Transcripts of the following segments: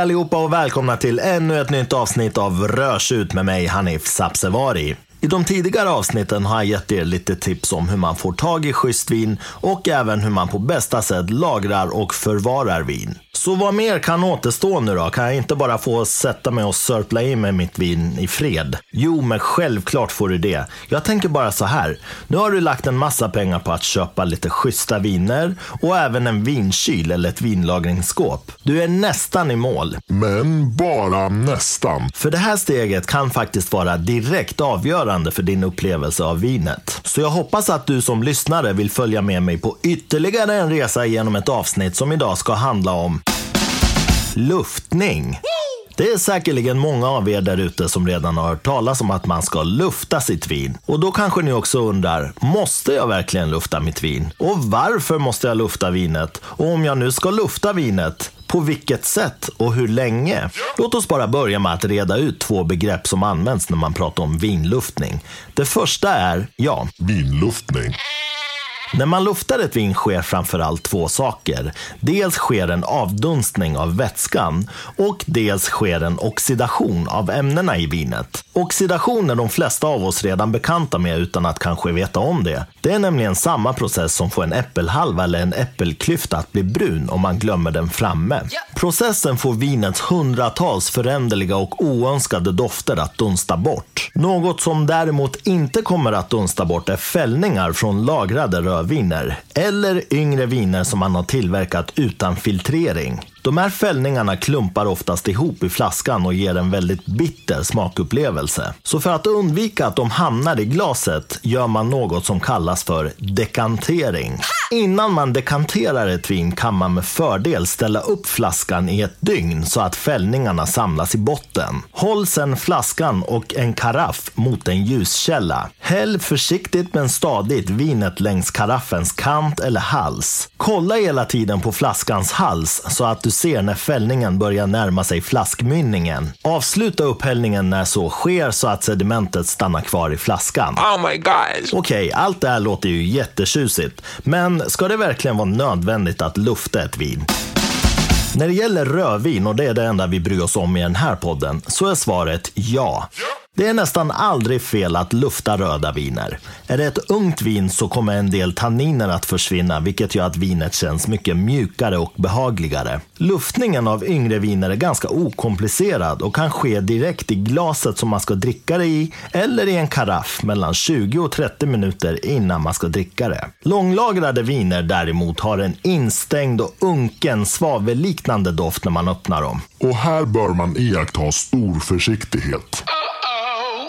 Hej allihopa och välkomna till ännu ett nytt avsnitt av Rörsut med mig Hanif Sabsevari. I de tidigare avsnitten har jag gett er lite tips om hur man får tag i schysst vin och även hur man på bästa sätt lagrar och förvarar vin. Så vad mer kan återstå nu då? Kan jag inte bara få sätta mig och sörpla in med mitt vin i fred? Jo, men självklart får du det. Jag tänker bara så här. Nu har du lagt en massa pengar på att köpa lite schyssta viner och även en vinkyl eller ett vinlagringsskåp. Du är nästan i mål. Men bara nästan. För det här steget kan faktiskt vara direkt avgörande för din upplevelse av vinet. Så jag hoppas att du som lyssnare vill följa med mig på ytterligare en resa genom ett avsnitt som idag ska handla om luftning. Det är säkerligen många av er där ute som redan har hört talas om att man ska lufta sitt vin. Och då kanske ni också undrar, måste jag verkligen lufta mitt vin? Och varför måste jag lufta vinet? Och om jag nu ska lufta vinet, på vilket sätt och hur länge? Låt oss bara börja med att reda ut två begrepp som används när man pratar om vinluftning. Det första är, ja, Vinluftning när man luftar ett vin sker framförallt två saker. Dels sker en avdunstning av vätskan och dels sker en oxidation av ämnena i vinet. Oxidation är de flesta av oss redan bekanta med utan att kanske veta om det. Det är nämligen samma process som får en äppelhalva eller en äppelklyfta att bli brun om man glömmer den framme. Processen får vinets hundratals föränderliga och oönskade dofter att dunsta bort. Något som däremot inte kommer att dunsta bort är fällningar från lagrade rödviner eller yngre viner som man har tillverkat utan filtrering. De här fällningarna klumpar oftast ihop i flaskan och ger en väldigt bitter smakupplevelse. Så för att undvika att de hamnar i glaset gör man något som kallas för dekantering. Innan man dekanterar ett vin kan man med fördel ställa upp flaskan i ett dygn så att fällningarna samlas i botten. Håll sedan flaskan och en karaff mot en ljuskälla. Häll försiktigt men stadigt vinet längs karaffen karaffens kant eller hals. Kolla hela tiden på flaskans hals så att du ser när fällningen börjar närma sig flaskmynningen. Avsluta upphällningen när så sker så att sedimentet stannar kvar i flaskan. Oh my god. Okej, allt det här låter ju jättetjusigt. Men ska det verkligen vara nödvändigt att lufta ett vin? När det gäller rödvin, och det är det enda vi bryr oss om i den här podden, så är svaret ja. Det är nästan aldrig fel att lufta röda viner. Är det ett ungt vin så kommer en del tanniner att försvinna, vilket gör att vinet känns mycket mjukare och behagligare. Luftningen av yngre viner är ganska okomplicerad och kan ske direkt i glaset som man ska dricka det i, eller i en karaff mellan 20 och 30 minuter innan man ska dricka det. Långlagrade viner däremot har en instängd och unken svavelliknande doft när man öppnar dem. Och här bör man iaktta stor försiktighet.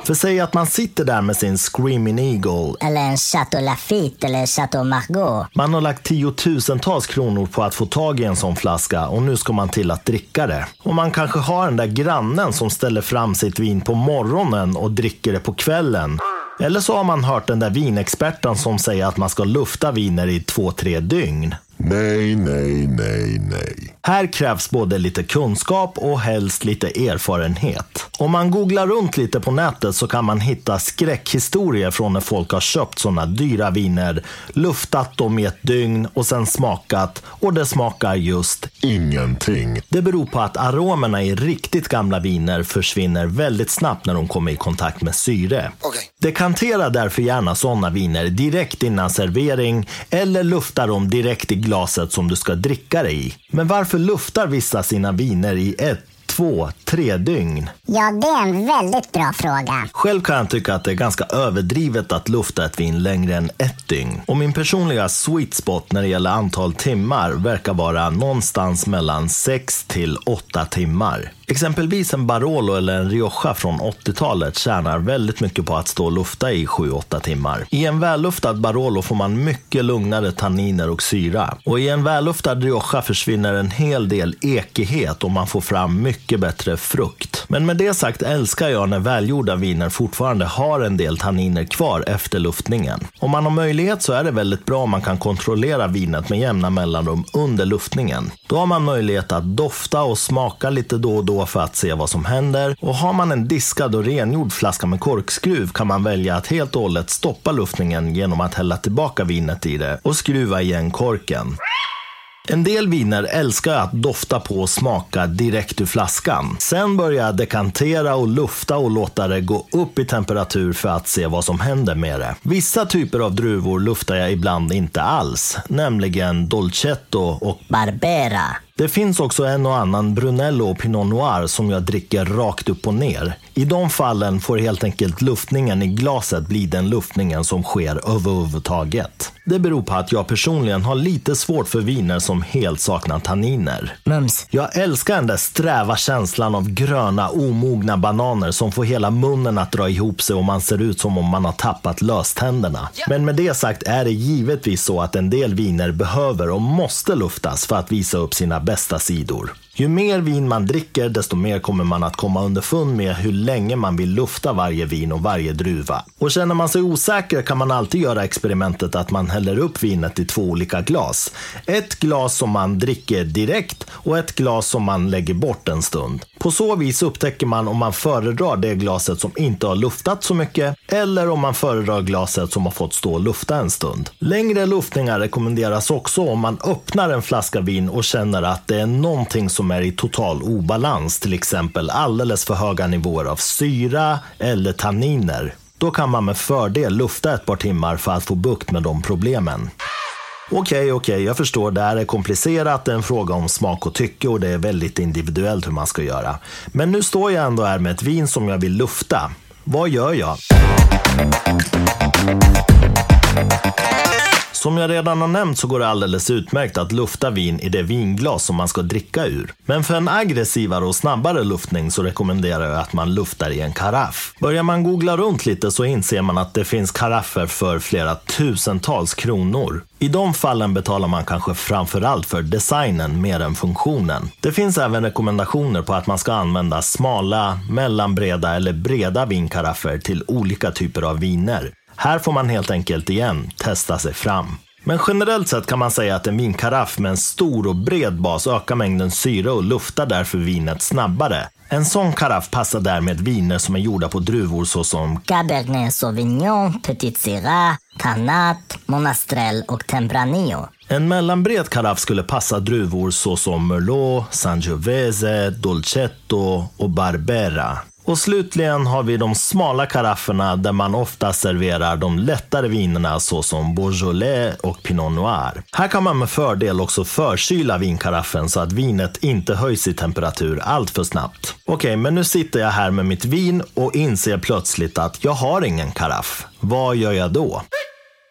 För säg att man sitter där med sin Screaming Eagle Eller en Chateau Lafite eller Chateau Margaux. Man har lagt tiotusentals kronor på att få tag i en sån flaska och nu ska man till att dricka det. Och man kanske har den där grannen som ställer fram sitt vin på morgonen och dricker det på kvällen. Eller så har man hört den där vinexperten som säger att man ska lufta viner i två, tre dygn. Nej, nej, nej, nej. Här krävs både lite kunskap och helst lite erfarenhet. Om man googlar runt lite på nätet så kan man hitta skräckhistorier från när folk har köpt sådana dyra viner, luftat dem i ett dygn och sen smakat och det smakar just Ingenting. det beror på att aromerna i riktigt gamla viner försvinner väldigt snabbt när de kommer i kontakt med syre. Dekantera därför gärna sådana viner direkt innan servering eller lufta dem direkt i glaset som du ska dricka det i. Men varför luftar vissa sina viner i ett, två, tre dygn? Ja, det är en väldigt bra fråga. Själv kan jag tycka att det är ganska överdrivet att lufta ett vin längre än ett dygn. Och min personliga sweet spot när det gäller antal timmar verkar vara någonstans mellan 6 till 8 timmar. Exempelvis en Barolo eller en Rioja från 80-talet tjänar väldigt mycket på att stå och lufta i 7-8 timmar. I en välluftad Barolo får man mycket lugnare tanniner och syra. Och i en välluftad Rioja försvinner en hel del ekighet och man får fram mycket bättre frukt. Men med det sagt älskar jag när välgjorda viner fortfarande har en del tanniner kvar efter luftningen. Om man har möjlighet så är det väldigt bra om man kan kontrollera vinet med jämna mellanrum under luftningen. Då har man möjlighet att dofta och smaka lite då och då för att se vad som händer. Och har man en diskad och rengjord flaska med korkskruv kan man välja att helt och hållet stoppa luftningen genom att hälla tillbaka vinet i det och skruva igen korken. En del viner älskar att dofta på och smaka direkt ur flaskan. Sen börjar jag dekantera och lufta och låta det gå upp i temperatur för att se vad som händer med det. Vissa typer av druvor luftar jag ibland inte alls, nämligen Dolcetto och Barbera det finns också en och annan Brunello och Pinot Noir som jag dricker rakt upp och ner. I de fallen får helt enkelt luftningen i glaset bli den luftningen som sker överhuvudtaget. Det beror på att jag personligen har lite svårt för viner som helt saknar tanniner. Mums. Jag älskar den där sträva känslan av gröna, omogna bananer som får hela munnen att dra ihop sig och man ser ut som om man har tappat löständerna. Men med det sagt är det givetvis så att en del viner behöver och måste luftas för att visa upp sina bästa sidor. Ju mer vin man dricker, desto mer kommer man att komma underfund med hur länge man vill lufta varje vin och varje druva. Och känner man sig osäker kan man alltid göra experimentet att man häller upp vinet i två olika glas. Ett glas som man dricker direkt och ett glas som man lägger bort en stund. På så vis upptäcker man om man föredrar det glaset som inte har luftat så mycket eller om man föredrar glaset som har fått stå och lufta en stund. Längre luftningar rekommenderas också om man öppnar en flaska vin och känner att det är någonting som som är i total obalans, till exempel alldeles för höga nivåer av syra eller tanniner. Då kan man med fördel lufta ett par timmar för att få bukt med de problemen. Okej, okej, jag förstår. Det här är komplicerat, det är en fråga om smak och tycke och det är väldigt individuellt hur man ska göra. Men nu står jag ändå här med ett vin som jag vill lufta. Vad gör jag? Som jag redan har nämnt så går det alldeles utmärkt att lufta vin i det vinglas som man ska dricka ur. Men för en aggressivare och snabbare luftning så rekommenderar jag att man luftar i en karaff. Börjar man googla runt lite så inser man att det finns karaffer för flera tusentals kronor. I de fallen betalar man kanske framförallt för designen mer än funktionen. Det finns även rekommendationer på att man ska använda smala, mellanbreda eller breda vinkaraffer till olika typer av viner. Här får man helt enkelt igen testa sig fram. Men generellt sett kan man säga att en vinkaraff med en stor och bred bas ökar mängden syre och luftar därför vinet snabbare. En sån karaff passar därmed viner som är gjorda på druvor såsom Cabernet Sauvignon, Petit Syrah, Tannat, Monastrell och Tempranillo. En mellanbred karaff skulle passa druvor såsom Merlot, Sangiovese, Dolcetto och Barbera. Och slutligen har vi de smala karafferna där man ofta serverar de lättare vinerna såsom Beaujolais och Pinot Noir. Här kan man med fördel också förkyla vinkaraffen så att vinet inte höjs i temperatur allt för snabbt. Okej, men nu sitter jag här med mitt vin och inser plötsligt att jag har ingen karaff. Vad gör jag då?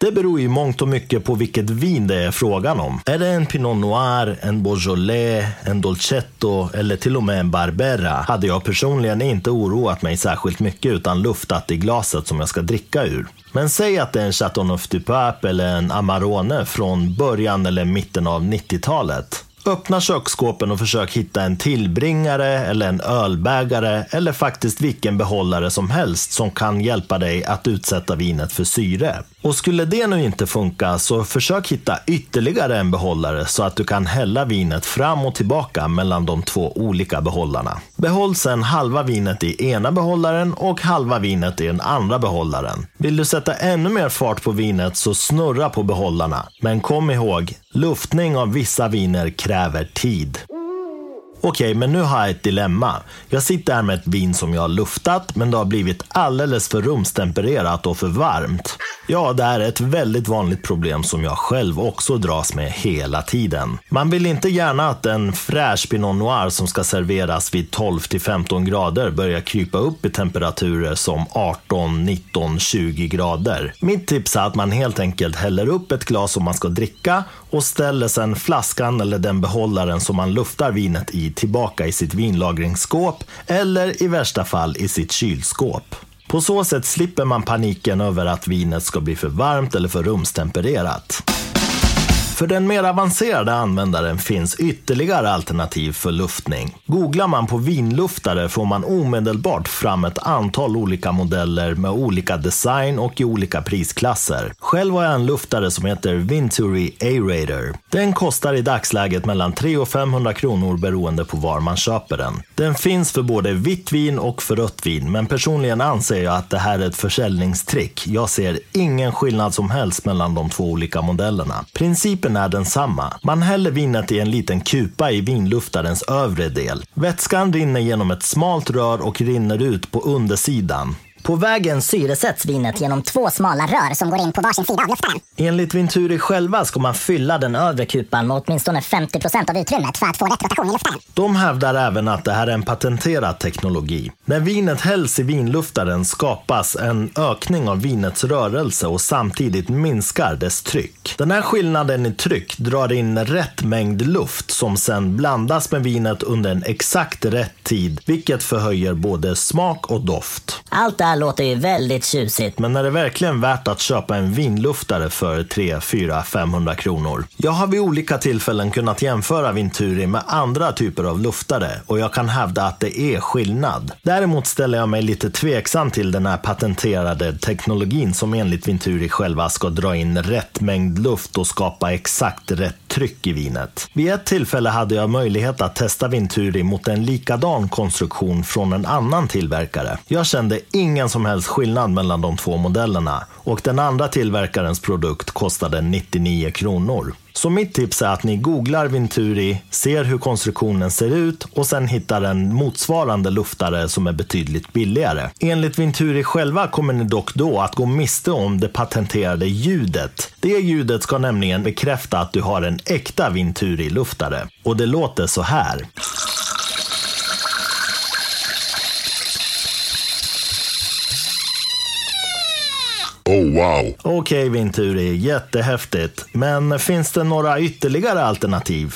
Det beror i mångt och mycket på vilket vin det är frågan om. Är det en Pinot Noir, en Beaujolais, en Dolcetto eller till och med en Barbera hade jag personligen inte oroat mig särskilt mycket utan luftat i glaset som jag ska dricka ur. Men säg att det är en Chateauneuf du Pape eller en Amarone från början eller mitten av 90-talet. Öppna köksskåpen och försök hitta en tillbringare eller en ölbägare eller faktiskt vilken behållare som helst som kan hjälpa dig att utsätta vinet för syre. Och skulle det nu inte funka så försök hitta ytterligare en behållare så att du kan hälla vinet fram och tillbaka mellan de två olika behållarna. Behåll sedan halva vinet i ena behållaren och halva vinet i den andra behållaren. Vill du sätta ännu mer fart på vinet så snurra på behållarna. Men kom ihåg, luftning av vissa viner kräver tid. Okej, men nu har jag ett dilemma. Jag sitter här med ett vin som jag har luftat, men det har blivit alldeles för rumstempererat och för varmt. Ja, det här är ett väldigt vanligt problem som jag själv också dras med hela tiden. Man vill inte gärna att en fräsch Pinot Noir som ska serveras vid 12 till 15 grader börjar krypa upp i temperaturer som 18, 19, 20 grader. Mitt tips är att man helt enkelt häller upp ett glas som man ska dricka och ställer sedan flaskan eller den behållaren som man luftar vinet i tillbaka i sitt vinlagringsskåp eller i värsta fall i sitt kylskåp. På så sätt slipper man paniken över att vinet ska bli för varmt eller för rumstempererat. För den mer avancerade användaren finns ytterligare alternativ för luftning. Googlar man på vinluftare får man omedelbart fram ett antal olika modeller med olika design och i olika prisklasser. Själv har jag en luftare som heter Vinturi A-Rater. Den kostar i dagsläget mellan 300 och 500 kronor beroende på var man köper den. Den finns för både vitt vin och för rött vin, men personligen anser jag att det här är ett försäljningstrick. Jag ser ingen skillnad som helst mellan de två olika modellerna. Principen Proceduren är densamma. Man häller vinet i en liten kupa i vinluftarens övre del. Vätskan rinner genom ett smalt rör och rinner ut på undersidan. På vägen syresätts vinet genom två smala rör som går in på varsin sida av luftaren. Enligt Vinturi själva ska man fylla den övre kupan med åtminstone 50% av utrymmet för att få rätt rotation i luftaren. De hävdar även att det här är en patenterad teknologi. När vinet hälls i vinluftaren skapas en ökning av vinets rörelse och samtidigt minskar dess tryck. Den här skillnaden i tryck drar in rätt mängd luft som sedan blandas med vinet under en exakt rätt tid, vilket förhöjer både smak och doft. Allt här låter ju väldigt tjusigt. Men är det verkligen värt att köpa en vinluftare för 3, 4, 500 kronor? Jag har vid olika tillfällen kunnat jämföra Vinturi med andra typer av luftare och jag kan hävda att det är skillnad. Däremot ställer jag mig lite tveksam till den här patenterade teknologin som enligt Vinturi själva ska dra in rätt mängd luft och skapa exakt rätt tryck i vinet. Vid ett tillfälle hade jag möjlighet att testa Vinturi mot en likadan konstruktion från en annan tillverkare. Jag kände ingen ingen som helst skillnad mellan de två modellerna och den andra tillverkarens produkt kostade 99 kronor. Så mitt tips är att ni googlar Vinturi, ser hur konstruktionen ser ut och sen hittar en motsvarande luftare som är betydligt billigare. Enligt Vinturi själva kommer ni dock då att gå miste om det patenterade ljudet. Det ljudet ska nämligen bekräfta att du har en äkta Vinturi-luftare. Och det låter så här. Wow! Okej okay, Vinturi, jättehäftigt. Men finns det några ytterligare alternativ?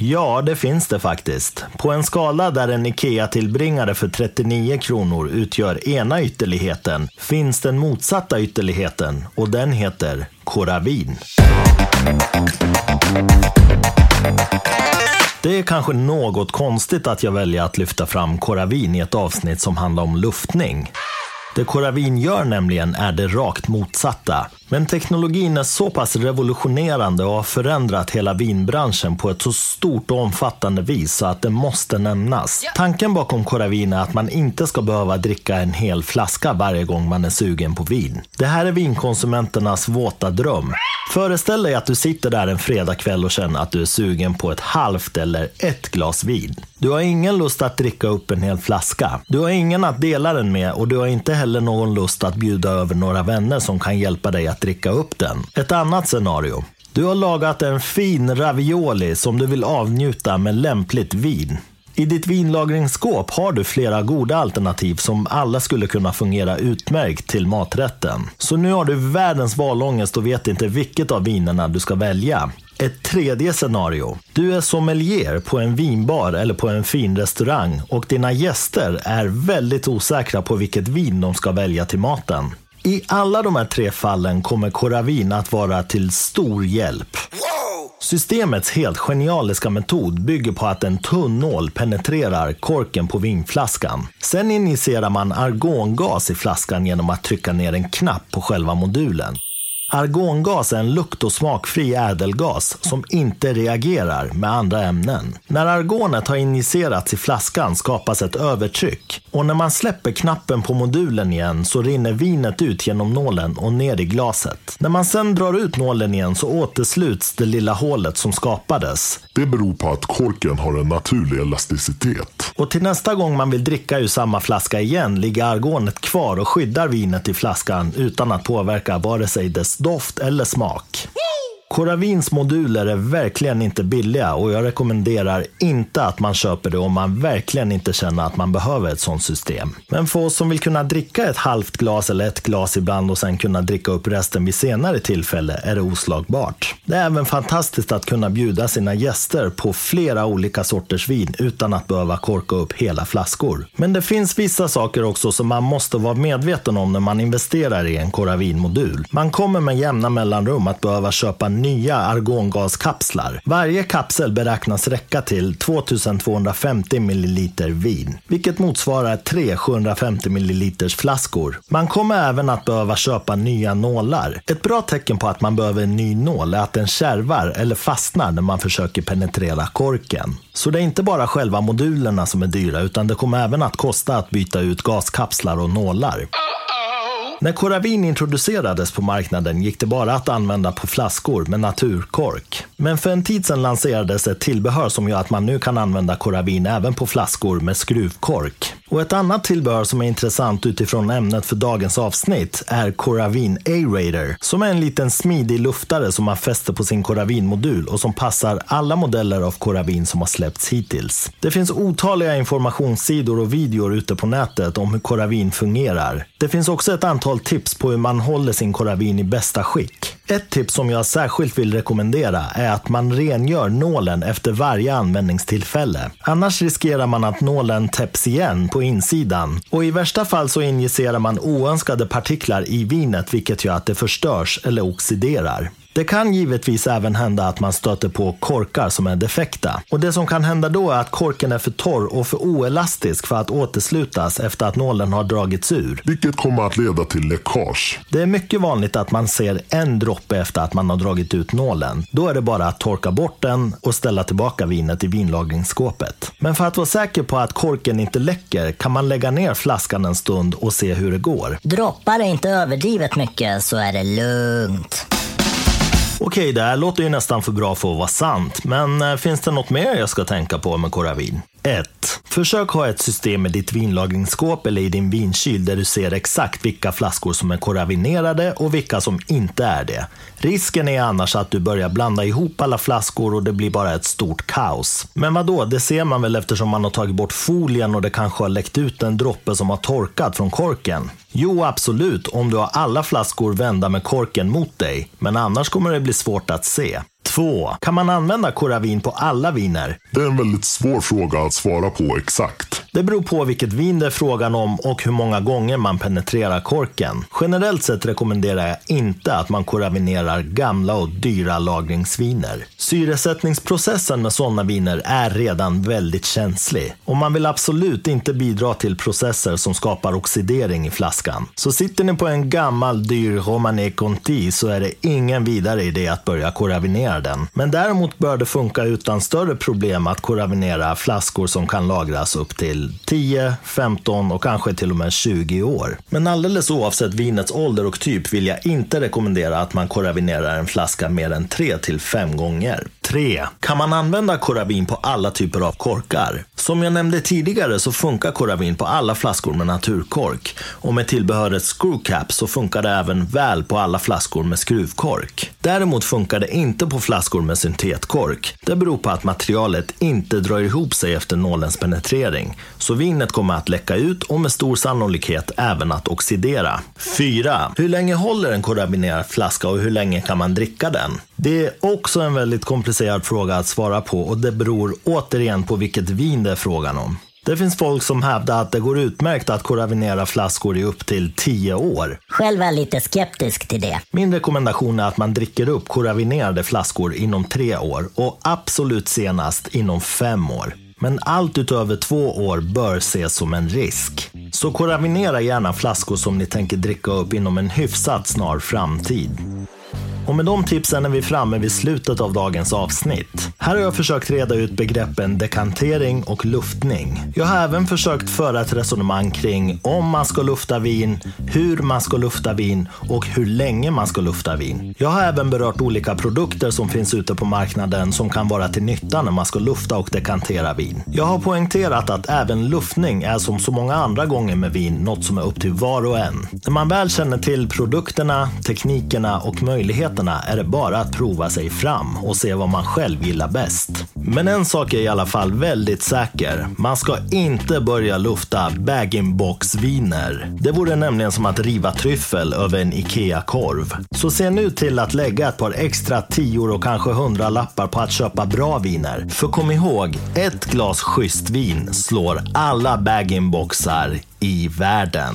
Ja, det finns det faktiskt. På en skala där en IKEA-tillbringare för 39 kronor utgör ena ytterligheten finns den motsatta ytterligheten och den heter Coravin. Det är kanske något konstigt att jag väljer att lyfta fram Coravin i ett avsnitt som handlar om luftning. Det Coravin gör nämligen är det rakt motsatta. Men teknologin är så pass revolutionerande och har förändrat hela vinbranschen på ett så stort och omfattande vis så att det måste nämnas. Tanken bakom Coravin är att man inte ska behöva dricka en hel flaska varje gång man är sugen på vin. Det här är vinkonsumenternas våta dröm. Föreställ dig att du sitter där en fredagkväll och känner att du är sugen på ett halvt eller ett glas vin. Du har ingen lust att dricka upp en hel flaska. Du har ingen att dela den med och du har inte heller någon lust att bjuda över några vänner som kan hjälpa dig att dricka upp den. Ett annat scenario. Du har lagat en fin ravioli som du vill avnjuta med lämpligt vin. I ditt vinlagringsskåp har du flera goda alternativ som alla skulle kunna fungera utmärkt till maträtten. Så nu har du världens valångest och vet inte vilket av vinerna du ska välja. Ett tredje scenario. Du är sommelier på en vinbar eller på en fin restaurang och dina gäster är väldigt osäkra på vilket vin de ska välja till maten. I alla de här tre fallen kommer Coravin att vara till stor hjälp. Systemets helt genialiska metod bygger på att en tunn nål penetrerar korken på vinflaskan. Sen injicerar man argongas i flaskan genom att trycka ner en knapp på själva modulen. Argongas är en lukt och smakfri ädelgas som inte reagerar med andra ämnen. När argonet har injicerats i flaskan skapas ett övertryck och när man släpper knappen på modulen igen så rinner vinet ut genom nålen och ner i glaset. När man sedan drar ut nålen igen så återsluts det lilla hålet som skapades. Det beror på att korken har en naturlig elasticitet. Och till nästa gång man vill dricka ur samma flaska igen ligger argonet kvar och skyddar vinet i flaskan utan att påverka vare sig dess doft eller smak. Coravins moduler är verkligen inte billiga och jag rekommenderar inte att man köper det om man verkligen inte känner att man behöver ett sånt system. Men för oss som vill kunna dricka ett halvt glas eller ett glas ibland och sen kunna dricka upp resten vid senare tillfälle är det oslagbart. Det är även fantastiskt att kunna bjuda sina gäster på flera olika sorters vin utan att behöva korka upp hela flaskor. Men det finns vissa saker också som man måste vara medveten om när man investerar i en Coravin-modul. Man kommer med jämna mellanrum att behöva köpa nya argongaskapslar. Varje kapsel beräknas räcka till 2250 milliliter vin, vilket motsvarar tre 750 milliliters flaskor. Man kommer även att behöva köpa nya nålar. Ett bra tecken på att man behöver en ny nål är att den kärvar eller fastnar när man försöker penetrera korken. Så det är inte bara själva modulerna som är dyra, utan det kommer även att kosta att byta ut gaskapslar och nålar. När Coravin introducerades på marknaden gick det bara att använda på flaskor med naturkork. Men för en tid sedan lanserades ett tillbehör som gör att man nu kan använda Coravin även på flaskor med skruvkork. Och ett annat tillbehör som är intressant utifrån ämnet för dagens avsnitt är Coravin A-Raider, som är en liten smidig luftare som man fäster på sin Coravin-modul och som passar alla modeller av Coravin som har släppts hittills. Det finns otaliga informationssidor och videor ute på nätet om hur Coravin fungerar. Det finns också ett antal tips på hur man håller sin Coravin i bästa skick. Ett tips som jag särskilt vill rekommendera är att man rengör nålen efter varje användningstillfälle. Annars riskerar man att nålen täpps igen på insidan och i värsta fall så injicerar man oönskade partiklar i vinet vilket gör att det förstörs eller oxiderar. Det kan givetvis även hända att man stöter på korkar som är defekta. Och det som kan hända då är att korken är för torr och för oelastisk för att återslutas efter att nålen har dragits ur. Vilket kommer att leda till läckage. Det är mycket vanligt att man ser en droppe efter att man har dragit ut nålen. Då är det bara att torka bort den och ställa tillbaka vinet i vinlagringsskåpet. Men för att vara säker på att korken inte läcker kan man lägga ner flaskan en stund och se hur det går. Droppar det inte överdrivet mycket så är det lugnt. Okej, det här låter ju nästan för bra för att vara sant, men eh, finns det något mer jag ska tänka på med Coravin? 1. Försök ha ett system i ditt vinlagringsskåp eller i din vinkyl där du ser exakt vilka flaskor som är koravinerade och vilka som inte är det. Risken är annars att du börjar blanda ihop alla flaskor och det blir bara ett stort kaos. Men vad då? det ser man väl eftersom man har tagit bort folien och det kanske har läckt ut en droppe som har torkat från korken? Jo, absolut, om du har alla flaskor vända med korken mot dig. Men annars kommer det bli svårt att se. 2. Kan man använda Coravin på alla viner? Det är en väldigt svår fråga att svara på exakt. Det beror på vilket vin det är frågan om och hur många gånger man penetrerar korken. Generellt sett rekommenderar jag inte att man koravinerar gamla och dyra lagringsviner. Syresättningsprocessen med sådana viner är redan väldigt känslig och man vill absolut inte bidra till processer som skapar oxidering i flaskan. Så sitter ni på en gammal dyr Romanée Conti så är det ingen vidare idé att börja koravinera den. Men däremot bör det funka utan större problem att koravinera flaskor som kan lagras upp till 10, 15 och kanske till och med 20 år. Men alldeles oavsett vinets ålder och typ vill jag inte rekommendera att man koravinerar en flaska mer än 3 till 5 gånger. 3. Kan man använda koravin på alla typer av korkar? Som jag nämnde tidigare så funkar koravin på alla flaskor med naturkork. Och med tillbehöret screwcap så funkar det även väl på alla flaskor med skruvkork. Däremot funkar det inte på flaskor med syntetkork. Det beror på att materialet inte drar ihop sig efter nålens penetrering. Så vinet kommer att läcka ut och med stor sannolikhet även att oxidera. 4. Hur länge håller en koravinerad flaska och hur länge kan man dricka den? Det är också en väldigt komplicerad fråga att svara på och det beror återigen på vilket vin det är frågan om. Det finns folk som hävdar att det går utmärkt att koravinera flaskor i upp till 10 år. Själv är jag lite skeptisk till det. Min rekommendation är att man dricker upp koravinerade flaskor inom 3 år och absolut senast inom 5 år. Men allt utöver två år bör ses som en risk. Så koravinera gärna flaskor som ni tänker dricka upp inom en hyfsat snar framtid. Och med de tipsen är vi framme vid slutet av dagens avsnitt. Här har jag försökt reda ut begreppen dekantering och luftning. Jag har även försökt föra ett resonemang kring om man ska lufta vin, hur man ska lufta vin och hur länge man ska lufta vin. Jag har även berört olika produkter som finns ute på marknaden som kan vara till nytta när man ska lufta och dekantera vin. Jag har poängterat att även luftning är som så många andra gånger med vin något som är upp till var och en. När man väl känner till produkterna, teknikerna och möjligheterna möjligheterna är det bara att prova sig fram och se vad man själv gillar bäst. Men en sak är i alla fall väldigt säker. Man ska inte börja lufta bag-in-box-viner. Det vore nämligen som att riva tryffel över en IKEA-korv. Så se nu till att lägga ett par extra tior och kanske hundra lappar på att köpa bra viner. För kom ihåg, ett glas schysst vin slår alla bag-in-boxar i världen.